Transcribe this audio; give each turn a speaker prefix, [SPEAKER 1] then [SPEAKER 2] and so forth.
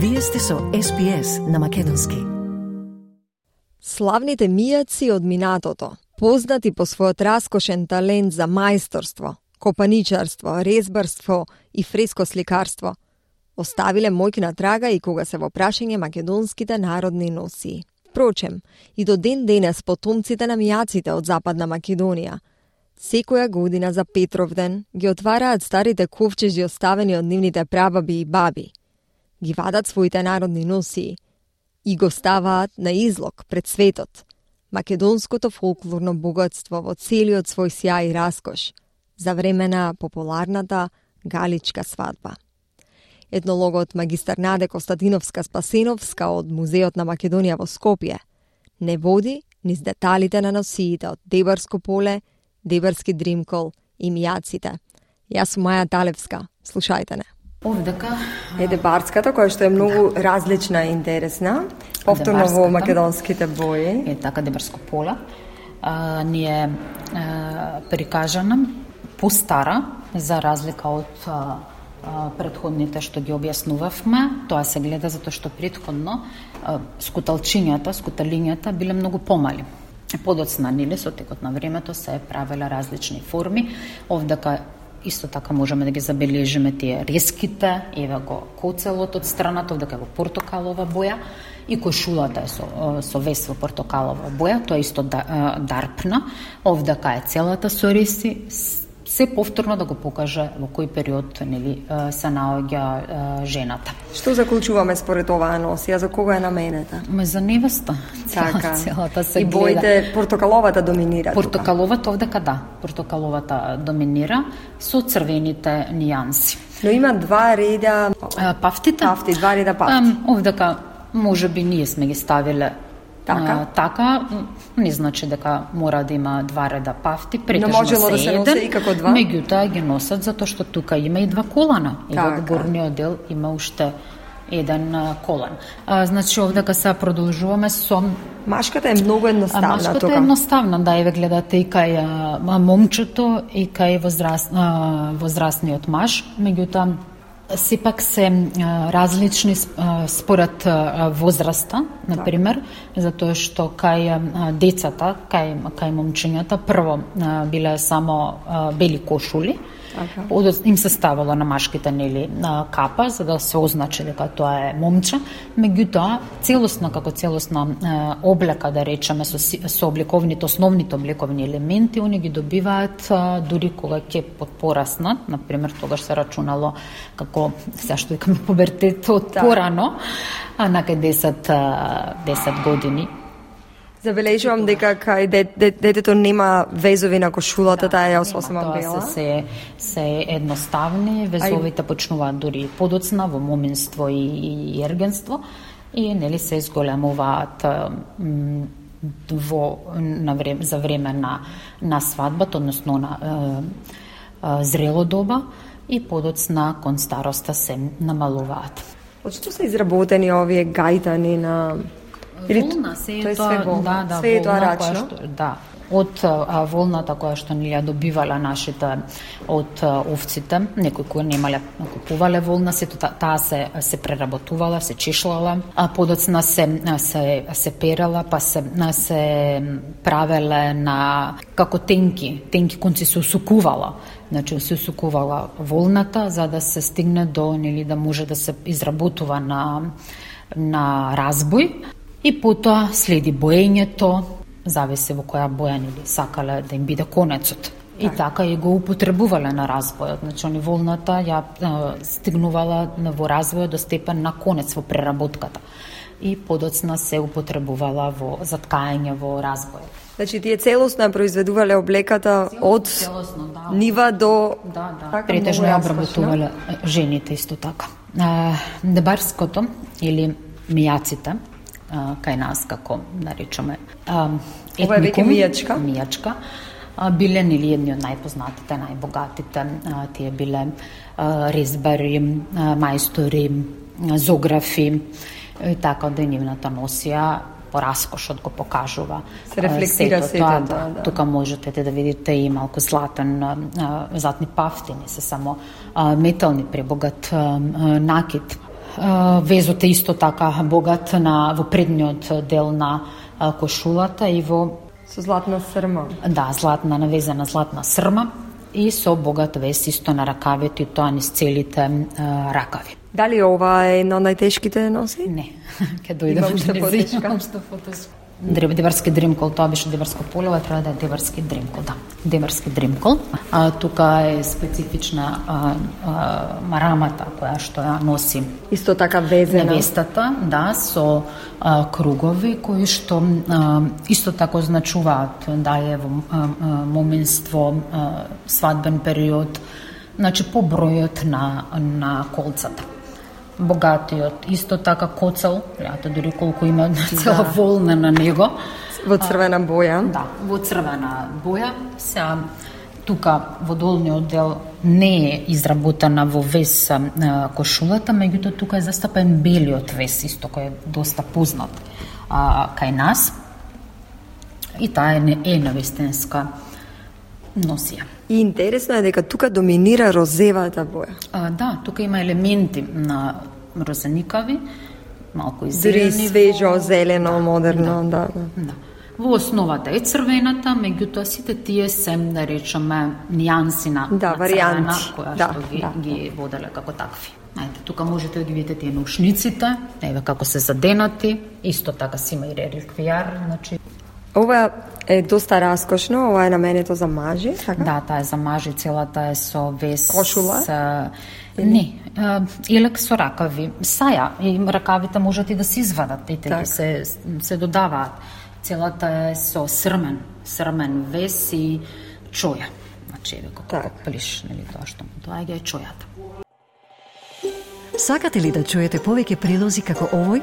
[SPEAKER 1] Вие сте со SPS на Македонски.
[SPEAKER 2] Славните мијаци од минатото, познати по својот раскошен талент за мајсторство, копаничарство, резбарство и фрескосликарство, оставиле мојкна трага и кога се во прашање македонските народни носии. Впрочем, и до ден денес потомците на мијаците од Западна Македонија Секоја година за Петровден ги отвараат старите ковчежи оставени од нивните прабаби и баби. Ги вадат своите народни носии и го ставаат на излог пред светот. Македонското фолклорно богатство во целиот свој сјај и раскош за време на популарната галичка свадба. Етнологот магистар Наде Костадиновска Спасеновска од Музеот на Македонија во Скопје не води низ деталите на носиите од Дебарско поле Дебарски дримкол и мијаците. Јас сум Маја Талевска. Слушајте не.
[SPEAKER 3] Овдека
[SPEAKER 2] Еде барската, која што е многу различна и интересна, повторно во
[SPEAKER 3] Дебарската.
[SPEAKER 2] македонските бои.
[SPEAKER 3] е така Дебарско поле, а, ни е а, прикажана постара за разлика од а, предходните што ги објаснувавме. Тоа се гледа затоа што предходно скуталчињата, скуталињата биле многу помали. Подоцна, нели, со текот на времето се правеле различни форми. Овдека исто така можеме да ги забележиме тие реските, еве го коцелот од страната, овдека е портокалова боја и кошулата е со, со вес во портокалова боја, тоа е исто да, дарпна, овдека е целата со реси, се повторно да го покаже во кој период нели се наоѓа жената.
[SPEAKER 2] Што заклучуваме според оваа носија, за кого е наменета?
[SPEAKER 3] Ме за невеста,
[SPEAKER 2] Така.
[SPEAKER 3] целата се
[SPEAKER 2] и боите портокаловата доминира.
[SPEAKER 3] Портокаловата овдека да, портокаловата доминира со црвените нијанси.
[SPEAKER 2] Но има два реда
[SPEAKER 3] Пафтите?
[SPEAKER 2] Пафти, два реда пафти.
[SPEAKER 3] Овдека може би ние сме ги ставиле
[SPEAKER 2] Така?
[SPEAKER 3] А, така, не значи дека мора да има два реда пафти, претежно
[SPEAKER 2] можело да се
[SPEAKER 3] еден,
[SPEAKER 2] носи и како два?
[SPEAKER 3] Меѓутоа ги носат затоа што тука има и два колана. И во
[SPEAKER 2] Така.
[SPEAKER 3] горниот дел има уште еден колан. А, значи овдека се продолжуваме со
[SPEAKER 2] Машката е многу
[SPEAKER 3] а
[SPEAKER 2] едноставна
[SPEAKER 3] машката
[SPEAKER 2] тука.
[SPEAKER 3] е едноставна, да, еве гледате и кај а, а, момчето и кај возраст, а, возрастниот маж, меѓутоа сепак се различни според возраста, на пример, затоа што кај децата, кај кај момчињата прво биле само бели кошули,
[SPEAKER 2] Така.
[SPEAKER 3] Одот им се ставала на машките нели на капа за да се означи дека тоа е момче, меѓутоа целосно како целосна е, облека да речеме со со обликовните основните обликовни елементи они ги добиваат а, дури кога ќе подпораснат, на пример тогаш се рачунало како се што викаме пубертет од
[SPEAKER 2] Да.
[SPEAKER 3] порано, а на кај 10 а, 10 години
[SPEAKER 2] Забележувам дека кај дет, дет, детето нема везови на кошулата, таа е сосема
[SPEAKER 3] Тоа
[SPEAKER 2] бела.
[SPEAKER 3] се, се, се едноставни, везовите почнуваат дури подоцна во моминство и, и ергенство и нели се изголемуваат во на време за време на на свадбата, односно на е, е, зрело доба и подоцна кон староста се намалуваат.
[SPEAKER 2] Од што се изработени овие гајтани на Или
[SPEAKER 3] волна се
[SPEAKER 2] тоа
[SPEAKER 3] е тоа,
[SPEAKER 2] све волна?
[SPEAKER 3] да, да,
[SPEAKER 2] Све е тоа рачно?
[SPEAKER 3] што, да, од а, волната која што ни ја добивале нашите од а, овците, некои кои немале купувале волна, сето та- таа се се преработувала, се чешлала, а подоцна се се се перала, па се се правеле на како тенки, тенки конци се усукувала. Значи се усукувала волната за да се стигне до нели да може да се изработува на на разбој и потоа следи боењето, зависи во која боја нели сакале да им биде конецот. И така и го употребувале на разбојот. Значи, они волната ја е, стигнувала на- во развојот до степен на конец во преработката. И подоцна се употребувала во заткање во разбојот.
[SPEAKER 2] Значи тие целосно ја произведувале облеката од
[SPEAKER 3] целосно, да.
[SPEAKER 2] нива до
[SPEAKER 3] Да, да.
[SPEAKER 2] Така,
[SPEAKER 3] Претежно ја обработувале жените исто така. А, дебарското или мијаците, а, кај нас како наричаме а,
[SPEAKER 2] Ова е веќе
[SPEAKER 3] етникум,
[SPEAKER 2] мијачка.
[SPEAKER 3] мијачка а, биле нели едни од најпознатите, најбогатите, а, тие биле а, резбари, а, мајстори, а, зографи, и така да и нивната носија по раскошот го покажува.
[SPEAKER 2] Се рефлектира
[SPEAKER 3] сето
[SPEAKER 2] сето
[SPEAKER 3] тоа,
[SPEAKER 2] тоа, да.
[SPEAKER 3] Тука можете да видите и малку златен, а, а, златни пафти, не се само а, метални пребогат а, а, накид. Везот е исто така богат на во предниот дел на кошулата и во
[SPEAKER 2] со златна срма.
[SPEAKER 3] Да, златна навезена златна срма и со богат вес исто на ракавите, тоа низ целите ракави.
[SPEAKER 2] Дали ова е едно од најтешките носи?
[SPEAKER 3] Не, ќе дојдам да
[SPEAKER 2] потешка?
[SPEAKER 3] уште потешко. Деварски дримкол, тоа беше деварско полево, треба да е деварски дримкол, да. Деварски дримкол. А, тука е специфична а, а, марамата која што ја носи
[SPEAKER 2] Исто така везена.
[SPEAKER 3] невестата, да, со а, кругови кои што а, исто така означуваат да е во а, а, моменство, а, свадбен период, значи по бројот на на колцата богатиот, исто така коцел, јата дури колку има цела
[SPEAKER 2] Да.
[SPEAKER 3] волна на него.
[SPEAKER 2] Во црвена боја.
[SPEAKER 3] Да, во црвена боја. Се тука во долниот дел не е изработена во вес а, кошулата, меѓутоа тука е застапен белиот вес, исто кој е доста познат а, кај нас. И таа е, е навестенска носија.
[SPEAKER 2] И интересно е дека тука доминира розевата боја.
[SPEAKER 3] А, да, тука има елементи на розеникави, малку и зелени.
[SPEAKER 2] свежо,
[SPEAKER 3] во-
[SPEAKER 2] зелено, модерно, да. да.
[SPEAKER 3] Да. Во основата е црвената, меѓутоа сите тие се, да речеме, нијанси на,
[SPEAKER 2] Да,
[SPEAKER 3] на црвена, која
[SPEAKER 2] Да,
[SPEAKER 3] што ги,
[SPEAKER 2] да.
[SPEAKER 3] ги воделе како такви. Ајде, тука можете да ги видите тие наушниците, еве како се заденати, исто така си има и реликвијар, значи
[SPEAKER 2] Ова е доста раскошно, ова е наменето за мажи, така?
[SPEAKER 3] Да, таа е за мажи, целата е со вес.
[SPEAKER 2] Кошула?
[SPEAKER 3] а, не, а, илек со ракави. Саја, и ракавите можат и да се извадат, и те се, се додаваат. Целата е со срмен, срмен вес и чоја. Значи, еве како
[SPEAKER 2] Така.
[SPEAKER 3] плиш, нели тоа што му доаѓа е чојата.
[SPEAKER 1] Сакате ли да чуете повеќе прилози како овој?